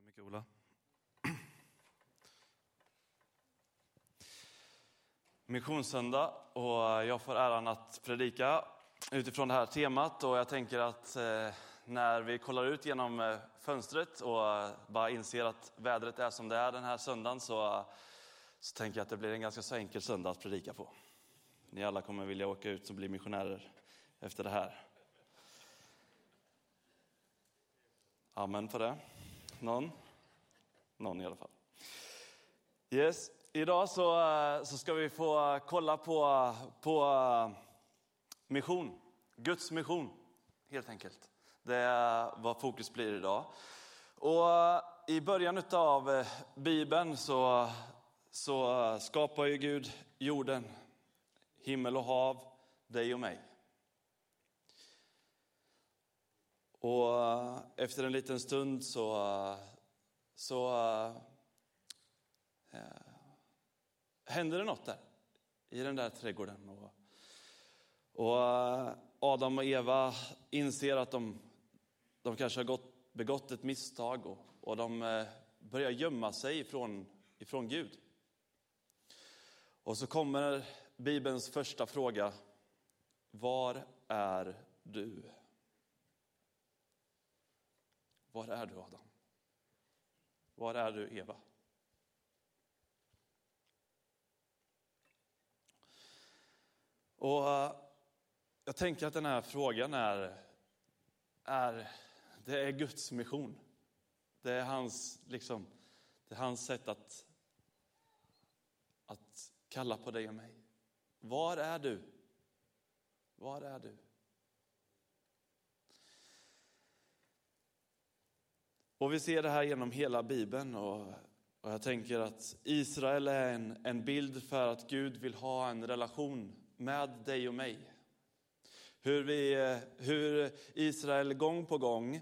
så mycket Ola. Missionssöndag och eh, jag får äran att predika utifrån det här temat och jag tänker att eh, när vi kollar ut genom eh, fönstret och bara inser att vädret är som det är den här söndagen så, så tänker jag att det blir en ganska så enkel söndag att predika på. Ni alla kommer vilja åka ut och bli missionärer efter det här. Amen på det. Någon? Någon i alla fall. Yes. Idag så, eh, så ska vi få kolla på, på eh, mission. Guds mission, helt enkelt. Det är vad fokus blir idag. Och eh, I början av Bibeln så, så skapar ju Gud jorden, himmel och hav, dig och mig. Och eh, efter en liten stund så, eh, så äh, hände det något där i den där trädgården. Och, och Adam och Eva inser att de, de kanske har gått, begått ett misstag och, och de börjar gömma sig ifrån, ifrån Gud. Och så kommer Bibelns första fråga. Var är du? Var är du Adam? Var är du Eva? Och eh, jag tänker att den här frågan är, är, det är Guds mission. Det är hans, liksom, det är hans sätt att, att kalla på dig och mig. Var är du? Var är du? Och vi ser det här genom hela Bibeln. Och, och jag tänker att Israel är en, en bild för att Gud vill ha en relation med dig och mig. Hur, vi, eh, hur Israel gång på gång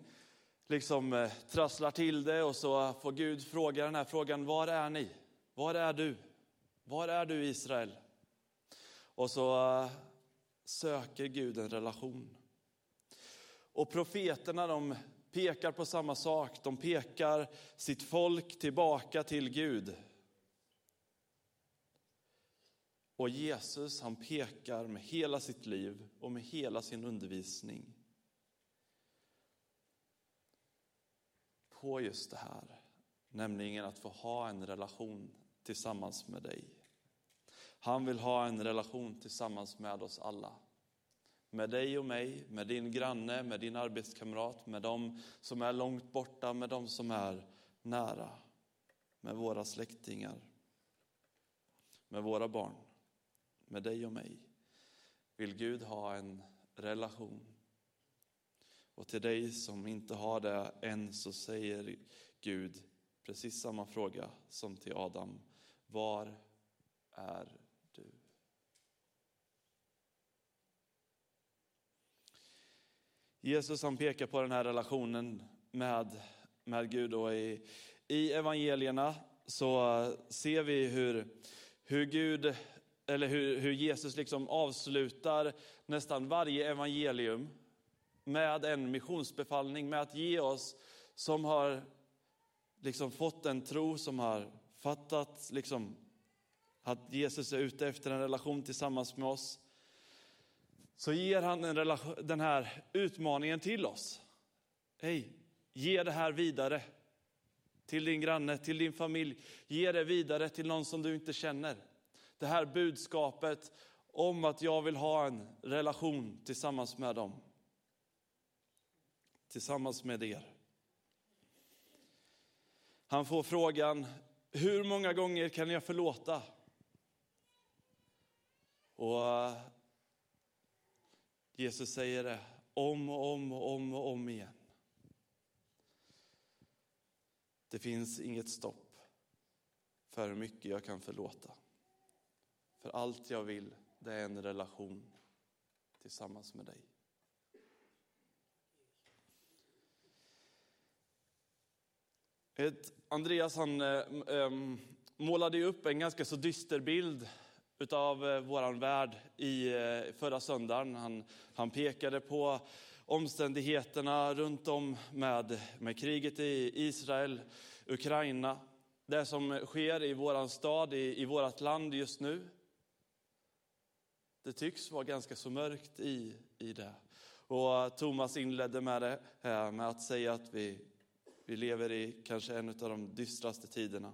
liksom eh, trasslar till det och så får Gud fråga den här frågan, var är ni? Var är du? Var är du Israel? Och så eh, söker Gud en relation. Och profeterna de pekar på samma sak. De pekar sitt folk tillbaka till Gud. Och Jesus han pekar med hela sitt liv och med hela sin undervisning på just det här, nämligen att få ha en relation tillsammans med dig. Han vill ha en relation tillsammans med oss alla. Med dig och mig, med din granne, med din arbetskamrat, med dem som är långt borta, med dem som är nära, med våra släktingar, med våra barn, med dig och mig. Vill Gud ha en relation. Och till dig som inte har det än så säger Gud precis samma fråga som till Adam. Var är du? Jesus han pekar på den här relationen med, med Gud och i, i evangelierna så ser vi hur, hur Gud eller hur, hur Jesus liksom avslutar nästan varje evangelium med en missionsbefallning, med att ge oss som har liksom fått en tro, som har fattat liksom, att Jesus är ute efter en relation tillsammans med oss, så ger han relation, den här utmaningen till oss. Hej, ge det här vidare till din granne, till din familj. Ge det vidare till någon som du inte känner. Det här budskapet om att jag vill ha en relation tillsammans med dem. Tillsammans med er. Han får frågan, hur många gånger kan jag förlåta? Och Jesus säger det om och om och om och om igen. Det finns inget stopp för hur mycket jag kan förlåta. För allt jag vill, det är en relation tillsammans med dig. Andreas han äh, målade upp en ganska så dyster bild utav vår våran värld i eh, förra söndagen. Han, han pekade på omständigheterna runt om med, med kriget i Israel, Ukraina, det som sker i våran stad, i, i vårt land just nu. Det tycks vara ganska så mörkt i, i det. Och Thomas inledde med det eh, med att säga att vi, vi lever i kanske en av de dystraste tiderna.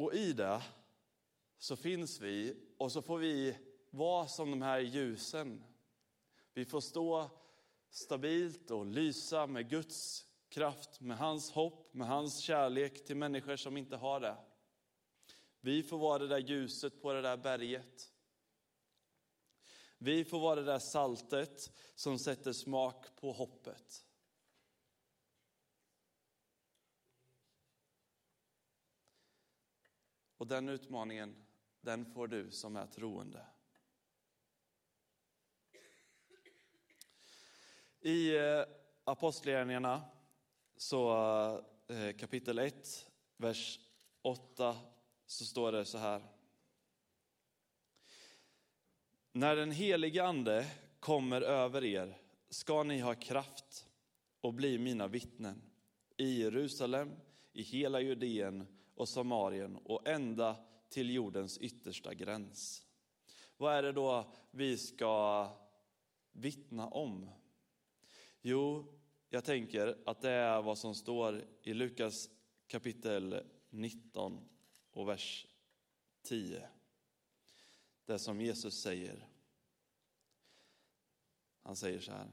Och i det så finns vi och så får vi vara som de här ljusen. Vi får stå stabilt och lysa med Guds kraft, med hans hopp, med hans kärlek till människor som inte har det. Vi får vara det där ljuset på det där berget. Vi får vara det där saltet som sätter smak på hoppet. Och den utmaningen, den får du som är troende. I eh, Apostlagärningarna, så eh, kapitel 1, vers 8, så står det så här. När den helige Ande kommer över er ska ni ha kraft och bli mina vittnen i Jerusalem, i hela Judeen och Samarien och ända till jordens yttersta gräns. Vad är det då vi ska vittna om? Jo, jag tänker att det är vad som står i Lukas kapitel 19 och vers 10. Det som Jesus säger. Han säger så här.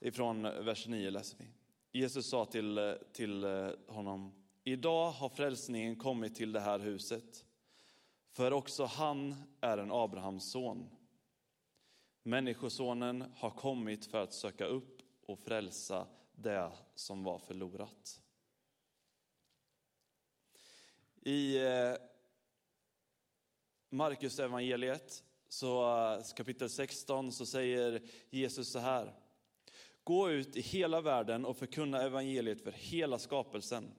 Ifrån vers 9 läser vi. Jesus sa till, till eh, honom, idag har frälsningen kommit till det här huset, för också han är en Abrahams son. Människosonen har kommit för att söka upp och frälsa det som var förlorat. I eh, Markus evangeliet så eh, kapitel 16 så säger Jesus så här. Gå ut i hela världen och förkunna evangeliet för hela skapelsen.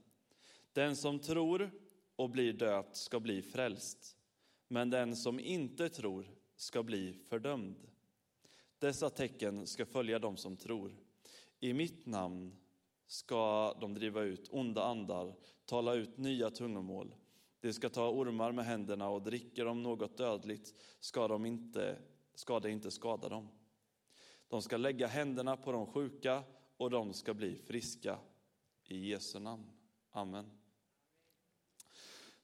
Den som tror och blir döpt ska bli frälst, men den som inte tror ska bli fördömd. Dessa tecken ska följa dem som tror. I mitt namn ska de driva ut onda andar, tala ut nya tungomål. De ska ta ormar med händerna och dricker de något dödligt ska, de inte, ska det inte skada dem. De ska lägga händerna på de sjuka och de ska bli friska. I Jesu namn. Amen.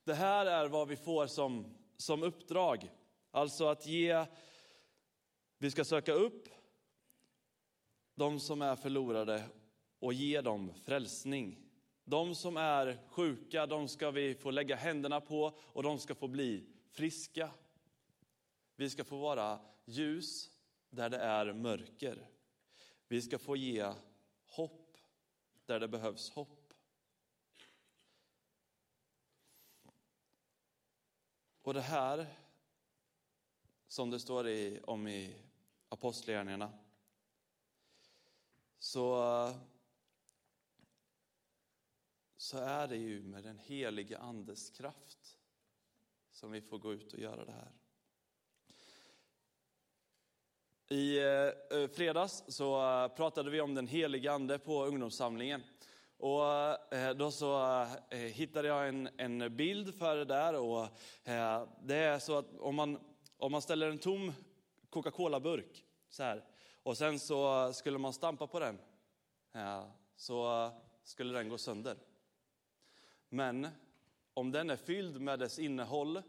Det här är vad vi får som, som uppdrag. Alltså att ge, vi ska söka upp de som är förlorade och ge dem frälsning. De som är sjuka, de ska vi få lägga händerna på och de ska få bli friska. Vi ska få vara ljus där det är mörker. Vi ska få ge hopp där det behövs hopp. Och det här, som det står i, om i Apostlagärningarna, så, så är det ju med den helige Andes kraft som vi får gå ut och göra det här. I eh, eh, fredags så eh, pratade vi om den helige Ande på ungdomssamlingen. Och då så hittade jag en, en bild för det där. Och det är så att om man, om man ställer en tom Coca-Cola-burk så här och sen så skulle man stampa på den så skulle den gå sönder. Men om den är fylld med dess innehåll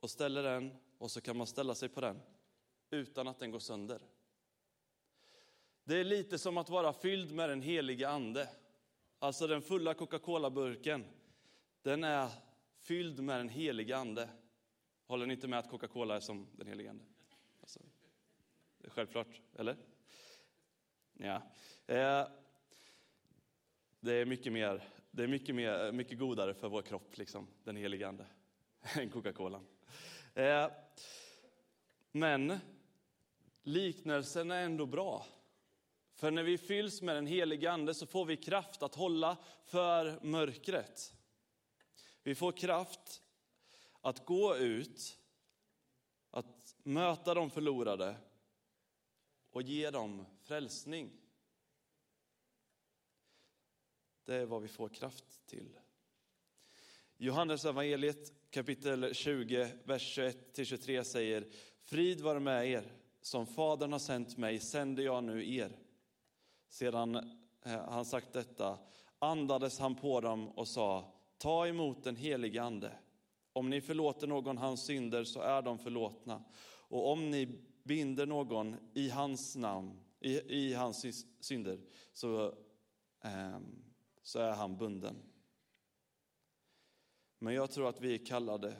och ställer den och så kan man ställa sig på den utan att den går sönder. Det är lite som att vara fylld med den helige ande. Alltså den fulla Coca-Cola-burken, den är fylld med den helige ande. Håller ni inte med att Coca-Cola är som den helige ande? Alltså, det är självklart, eller? Ja. Eh, det är mycket mer, det är mycket, mer, mycket godare för vår kropp, liksom, den helige ande, än Coca-Cola. Eh, men Liknelsen är ändå bra. För när vi fylls med den helige Ande så får vi kraft att hålla för mörkret. Vi får kraft att gå ut, att möta de förlorade och ge dem frälsning. Det är vad vi får kraft till. Johannes evangeliet kapitel 20, vers 21-23 säger Frid vare med er, som Fadern har sänt mig sänder jag nu er. Sedan eh, han sagt detta andades han på dem och sa Ta emot den helige Ande. Om ni förlåter någon hans synder så är de förlåtna. Och om ni binder någon i hans namn, i, i hans synder, så, eh, så är han bunden. Men jag tror att vi är kallade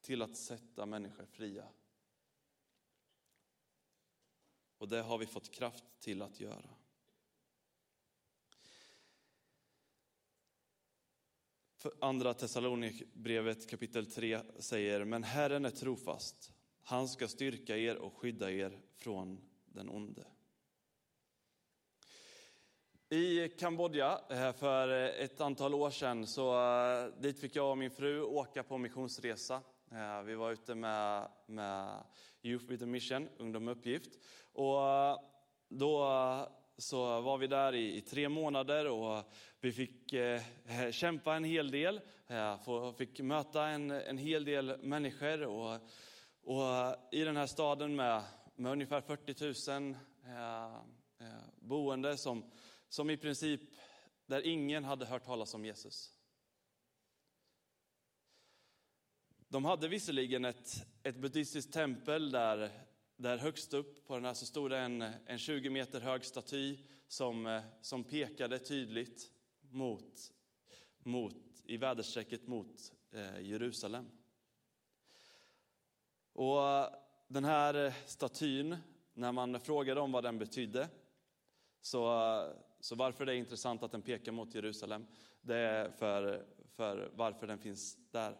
till att sätta människor fria. Och det har vi fått kraft till att göra. Andra Thessalonikerbrevet kapitel 3 säger, men Herren är trofast. Han ska styrka er och skydda er från den onde. I Kambodja eh, för ett antal år sedan, så eh, dit fick jag och min fru åka på missionsresa. Eh, vi var ute med, med Youth with a Mission, Ungdom med uppgift. Och eh, då eh, så var vi där i, i, tre månader och vi fick eh, kämpa en hel del. Eh, fick möta en, en hel del människor. Och, och i den här staden med, med ungefär 40 000 eh, boende som, som i princip, där ingen hade hört talas om Jesus. De hade visserligen ett, ett buddhistiskt tempel där där högst upp på den här så stod det en, en 20 meter hög staty som, eh, som pekade tydligt mot, mot, i väderstrecket mot eh, Jerusalem. Och den här statyn, när man frågade om vad den betydde, så, så varför det är intressant att den pekar mot Jerusalem, det är för, för varför den finns där.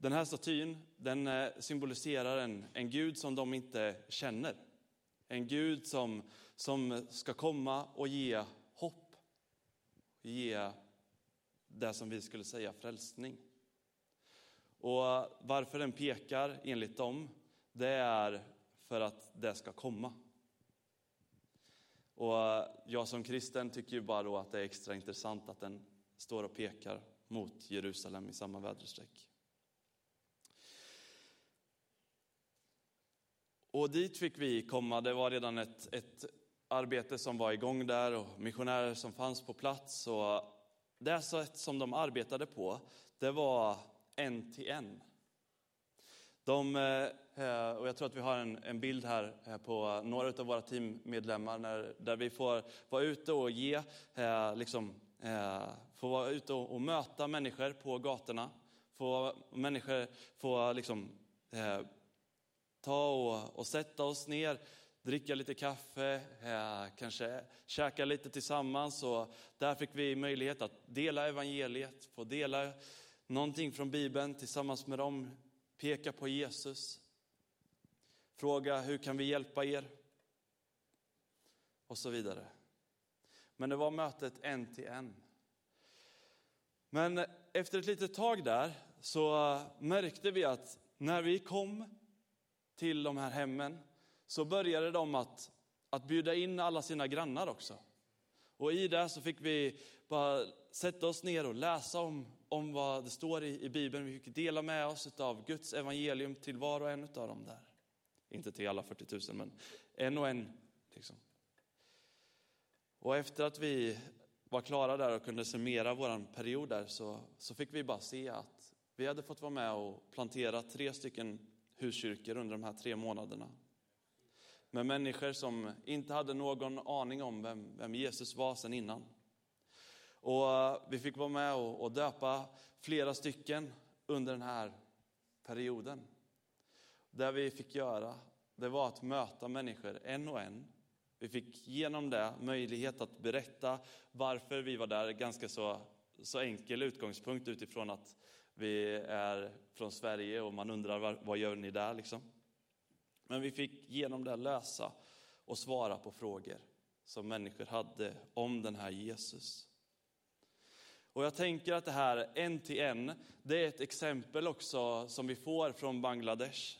Den här statyn den eh, symboliserar en, en Gud som de inte känner. En Gud som, som ska komma och ge hopp. Ge det som vi skulle säga frälsning. Och varför den pekar enligt dem, det är för att det ska komma. Och jag som kristen tycker ju bara då att det är extra intressant att den står och pekar mot Jerusalem i samma väderstreck. Och dit fick vi komma. Det var redan ett, ett arbete som var igång där och missionärer som fanns på plats. Och det sätt som de arbetade på, det var en till en. De, eh, eh, och jag tror att vi har en, en bild här eh, på några av våra teammedlemmar när, där vi får vara ute och ge, liksom, få vara ute och, och möta människor på gatorna. Få människor få liksom, ta och, och sätta oss ner, dricka lite kaffe, eh, kanske käka lite tillsammans. Och där fick vi möjlighet att dela evangeliet, få dela någonting från Bibeln tillsammans med dem, peka på Jesus, fråga hur kan vi hjälpa er? Och så vidare. Men det var mötet en till en. Men efter ett litet tag där så märkte vi att när vi kom till de här hemmen så började de att, att bjuda in alla sina grannar också. Och i det så fick vi bara sätta oss ner och läsa om, om vad det står i, i Bibeln. Vi fick dela med oss av Guds evangelium till var och en av dem där. Inte till alla 40 000, men en och en. Liksom. Och efter att vi var klara där och kunde summera vår period där så, så fick vi bara se att vi hade fått vara med och plantera tre stycken huskyrkor under de här tre månaderna. Med människor som inte hade någon aning om vem, vem Jesus var sen innan. Och eh, vi fick vara med och, och döpa flera stycken under den här perioden. Det vi fick göra, det var att möta människor en och en. Vi fick genom det möjlighet att berätta varför vi var där, ganska så, så enkel utgångspunkt utifrån att vi är från Sverige och man undrar vad, gör ni där liksom. Men vi fick genom det lösa och svara på frågor som människor hade om den här Jesus. Och jag tänker att det här en till en, det är ett exempel också som vi får från Bangladesh.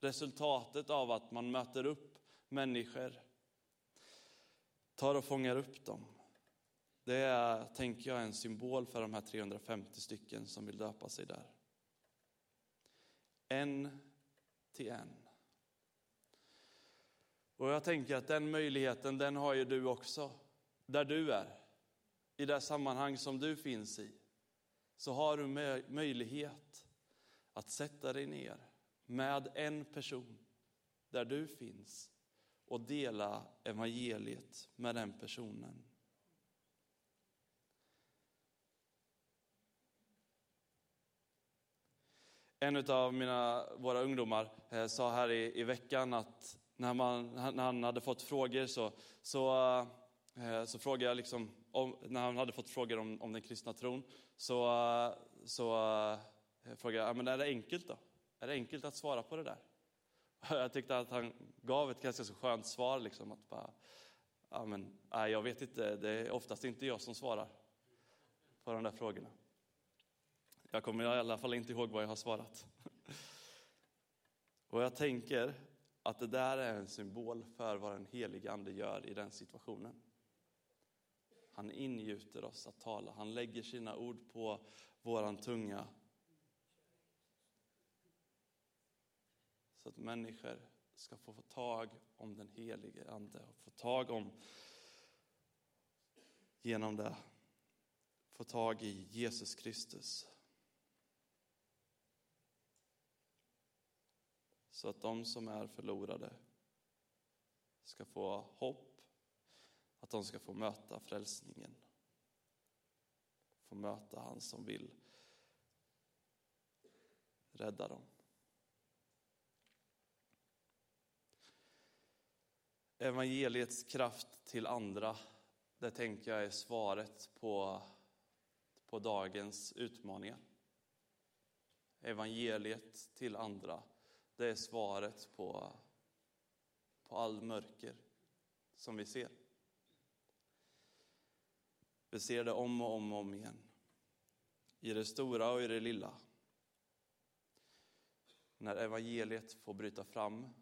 Resultatet av att man möter upp människor, tar och fångar upp dem. Det är, tänker jag, en symbol för de här 350 stycken som vill döpa sig där. En till en. Och jag tänker att den möjligheten, den har ju du också, där du är. I det sammanhang som du finns i, så har du möjlighet att sätta dig ner med en person där du finns och dela evangeliet med den personen. En av mina, våra ungdomar eh, sa här i, i veckan att när, man, när han hade fått frågor så, så, eh, så frågade jag liksom, om, när han hade fått frågor om, om den kristna tron, så, så eh, frågade jag, men är det enkelt då? Är det enkelt att svara på det där? Jag tyckte att han gav ett ganska så skönt svar, liksom, att bara, ja, men, nej, jag vet inte, det är oftast inte jag som svarar på de där frågorna. Jag kommer i alla fall inte ihåg vad jag har svarat. Och jag tänker att det där är en symbol för vad den helige Ande gör i den situationen. Han ingjuter oss att tala, han lägger sina ord på våran tunga. Så att människor ska få, få tag om den helige Ande och få tag om, genom det, få tag i Jesus Kristus. Så att de som är förlorade ska få hopp, att de ska få möta frälsningen. Få möta han som vill rädda dem. Evangeliets kraft till andra, det tänker jag är svaret på, på dagens utmaningar. Evangeliet till andra det är svaret på, på all mörker som vi ser. Vi ser det om och om och om igen. I det stora och i det lilla. När evangeliet får bryta fram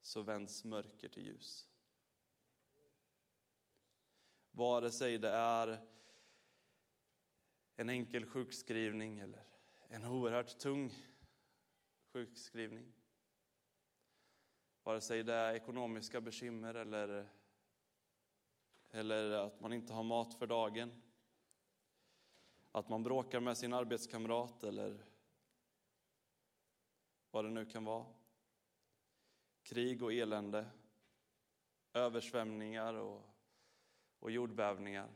så vänds mörker till ljus. Vare sig det är en enkel sjukskrivning eller en oerhört tung sjukskrivning. Vare sig det är ekonomiska bekymmer eller, eller att man inte har mat för dagen. Att man bråkar med sin arbetskamrat eller vad det nu kan vara. Krig och elände, översvämningar och, och jordbävningar.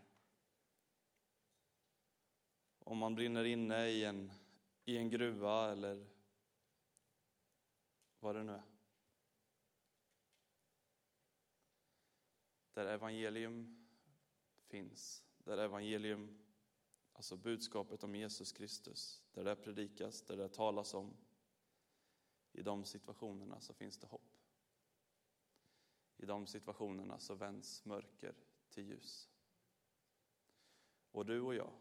Om man brinner inne i en i en gruva eller vad det nu är. Där evangelium finns, där evangelium, alltså budskapet om Jesus Kristus, där det predikas, där det talas om, i de situationerna så finns det hopp. I de situationerna så vänds mörker till ljus. Och du och jag,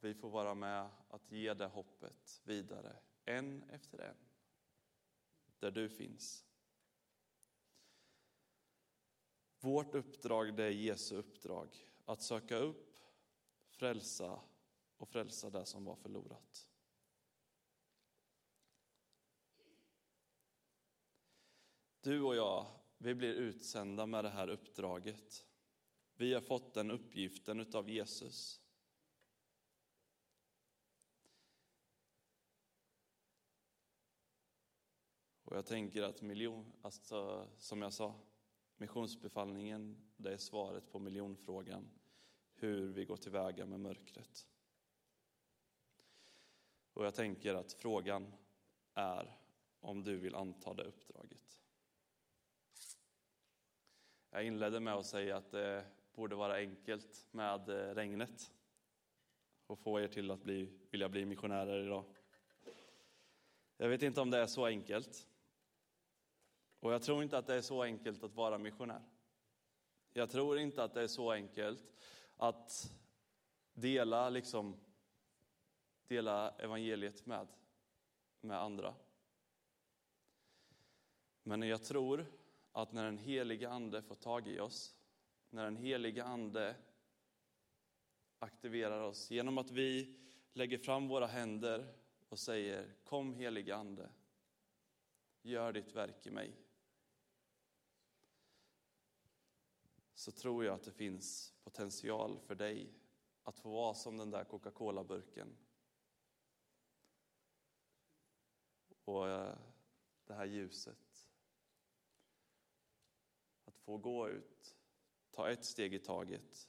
vi får vara med att ge det hoppet vidare, en efter en, där du finns. Vårt uppdrag det är Jesu uppdrag, att söka upp, frälsa och frälsa det som var förlorat. Du och jag, vi blir utsända med det här uppdraget. Vi har fått den uppgiften utav Jesus. Och jag tänker att miljon, alltså, som jag sa, missionsbefallningen, det är svaret på miljonfrågan hur vi går tillväga med mörkret. Och jag tänker att frågan är om du vill anta det uppdraget. Jag inledde med att säga att det borde vara enkelt med eh, regnet och få er till att bli, vilja bli missionärer idag. Jag vet inte om det är så enkelt. Och jag tror inte att det är så enkelt att vara missionär. Jag tror inte att det är så enkelt att dela, liksom, dela evangeliet med, med andra. Men jag tror att när den helige Ande får tag i oss, när den helige Ande aktiverar oss genom att vi lägger fram våra händer och säger Kom helige Ande, gör ditt verk i mig. Så tror jag att det finns potential för dig att få vara som den där Coca-Cola-burken. Och eh, det här ljuset. Att få gå ut, ta ett steg i taget,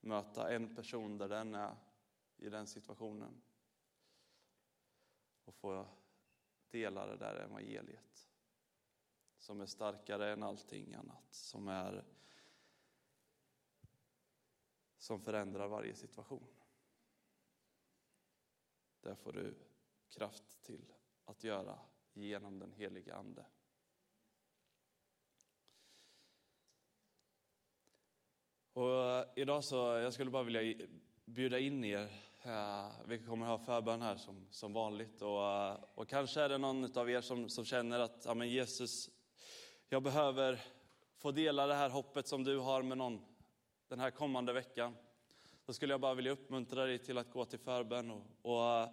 möta en person där den är i den situationen och få dela det där evangeliet som är starkare än allting annat, som, är, som förändrar varje situation. Där får du kraft till att göra genom den heliga Ande. Och eh, idag så, jag skulle bara vilja bjuda in er eh, vi kommer ha förbön här som, som vanligt och, eh, och kanske är det någon av er som, som känner att ja, men Jesus, jag behöver få dela det här hoppet som du har med någon den här kommande veckan. så skulle jag bara vilja uppmuntra dig till att gå till förbön och, och, eh,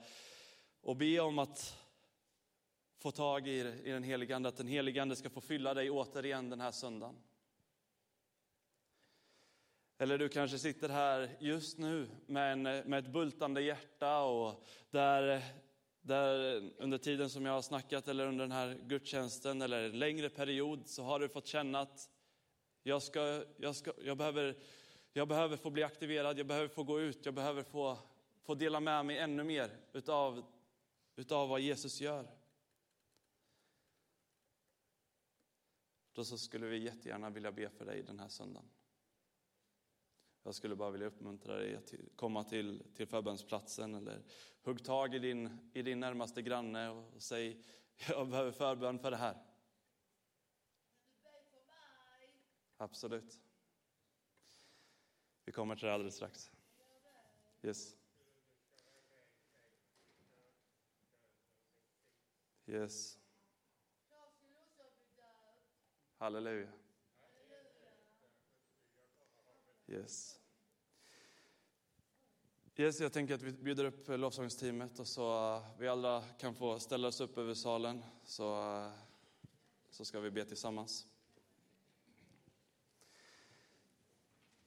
och be om att få tag i, i den helige Ande, att den helige Ande ska få fylla dig återigen den här söndagen. Eller du kanske sitter här just nu med, en, med ett bultande hjärta och där, där under tiden som jag har snackat eller under den här gudstjänsten eller en längre period så har du fått känna att jag, ska, jag, ska, jag, behöver, jag behöver få bli aktiverad, jag behöver få gå ut, jag behöver få, få dela med mig ännu mer utav, utav vad Jesus gör. Då så skulle vi jättegärna vilja be för dig den här söndagen. Jag skulle bara vilja uppmuntra dig att komma till, till förbönsplatsen eller hugg tag i din, i din närmaste granne och säg jag behöver förbön för det här. Absolut. Vi kommer till det alldeles strax. Yes. Yes. Halleluja. Yes. Yes, jag tänker att vi bjuder upp lovsångsteamet och så eh, vi alla kan få ställa oss upp över salen så, eh, så ska vi be tillsammans.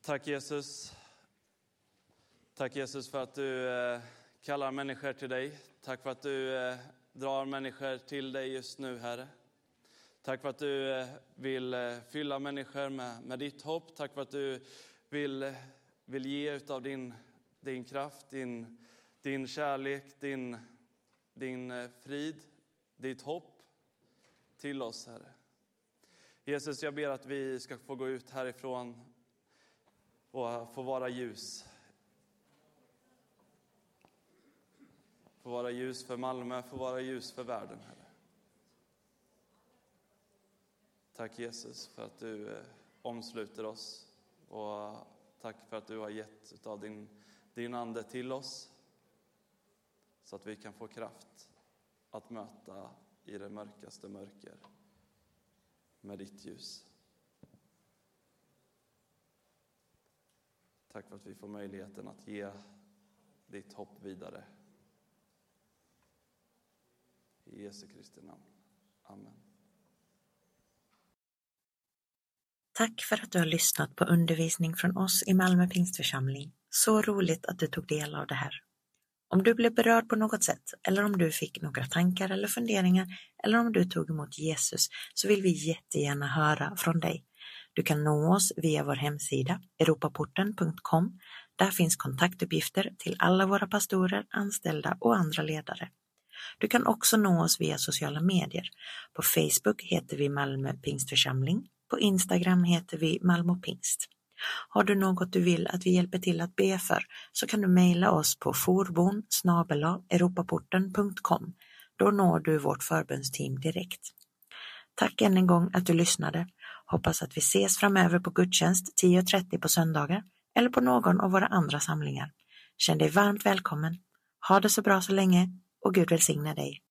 Tack Jesus. Tack Jesus för att du eh, kallar människor till dig. Tack för att du eh, drar människor till dig just nu, Herre. Tack för att du eh, vill fylla människor med, med ditt hopp. Tack för att du vill, vill ge utav din, din kraft, din, din kärlek, din, din frid, ditt hopp till oss, Herre. Jesus, jag ber att vi ska få gå ut härifrån och få vara ljus. Få vara ljus för Malmö, få vara ljus för världen, Herre. Tack Jesus för att du eh, omsluter oss och tack för att du har gett av din, din Ande till oss så att vi kan få kraft att möta i det mörkaste mörker med ditt ljus. Tack för att vi får möjligheten att ge ditt hopp vidare. I Jesu Kristi namn. Amen. Tack för att du har lyssnat på undervisning från oss i Malmö Pingstförsamling. Så roligt att du tog del av det här. Om du blev berörd på något sätt eller om du fick några tankar eller funderingar eller om du tog emot Jesus så vill vi jättegärna höra från dig. Du kan nå oss via vår hemsida europaporten.com. Där finns kontaktuppgifter till alla våra pastorer, anställda och andra ledare. Du kan också nå oss via sociala medier. På Facebook heter vi Malmö Pingstförsamling på Instagram heter vi Malmö Pingst. Har du något du vill att vi hjälper till att be för så kan du mejla oss på forbon europaporten.com. Då når du vårt förbundsteam direkt. Tack än en gång att du lyssnade. Hoppas att vi ses framöver på gudstjänst 10.30 på söndagar eller på någon av våra andra samlingar. Känn dig varmt välkommen. Ha det så bra så länge och Gud välsigne dig.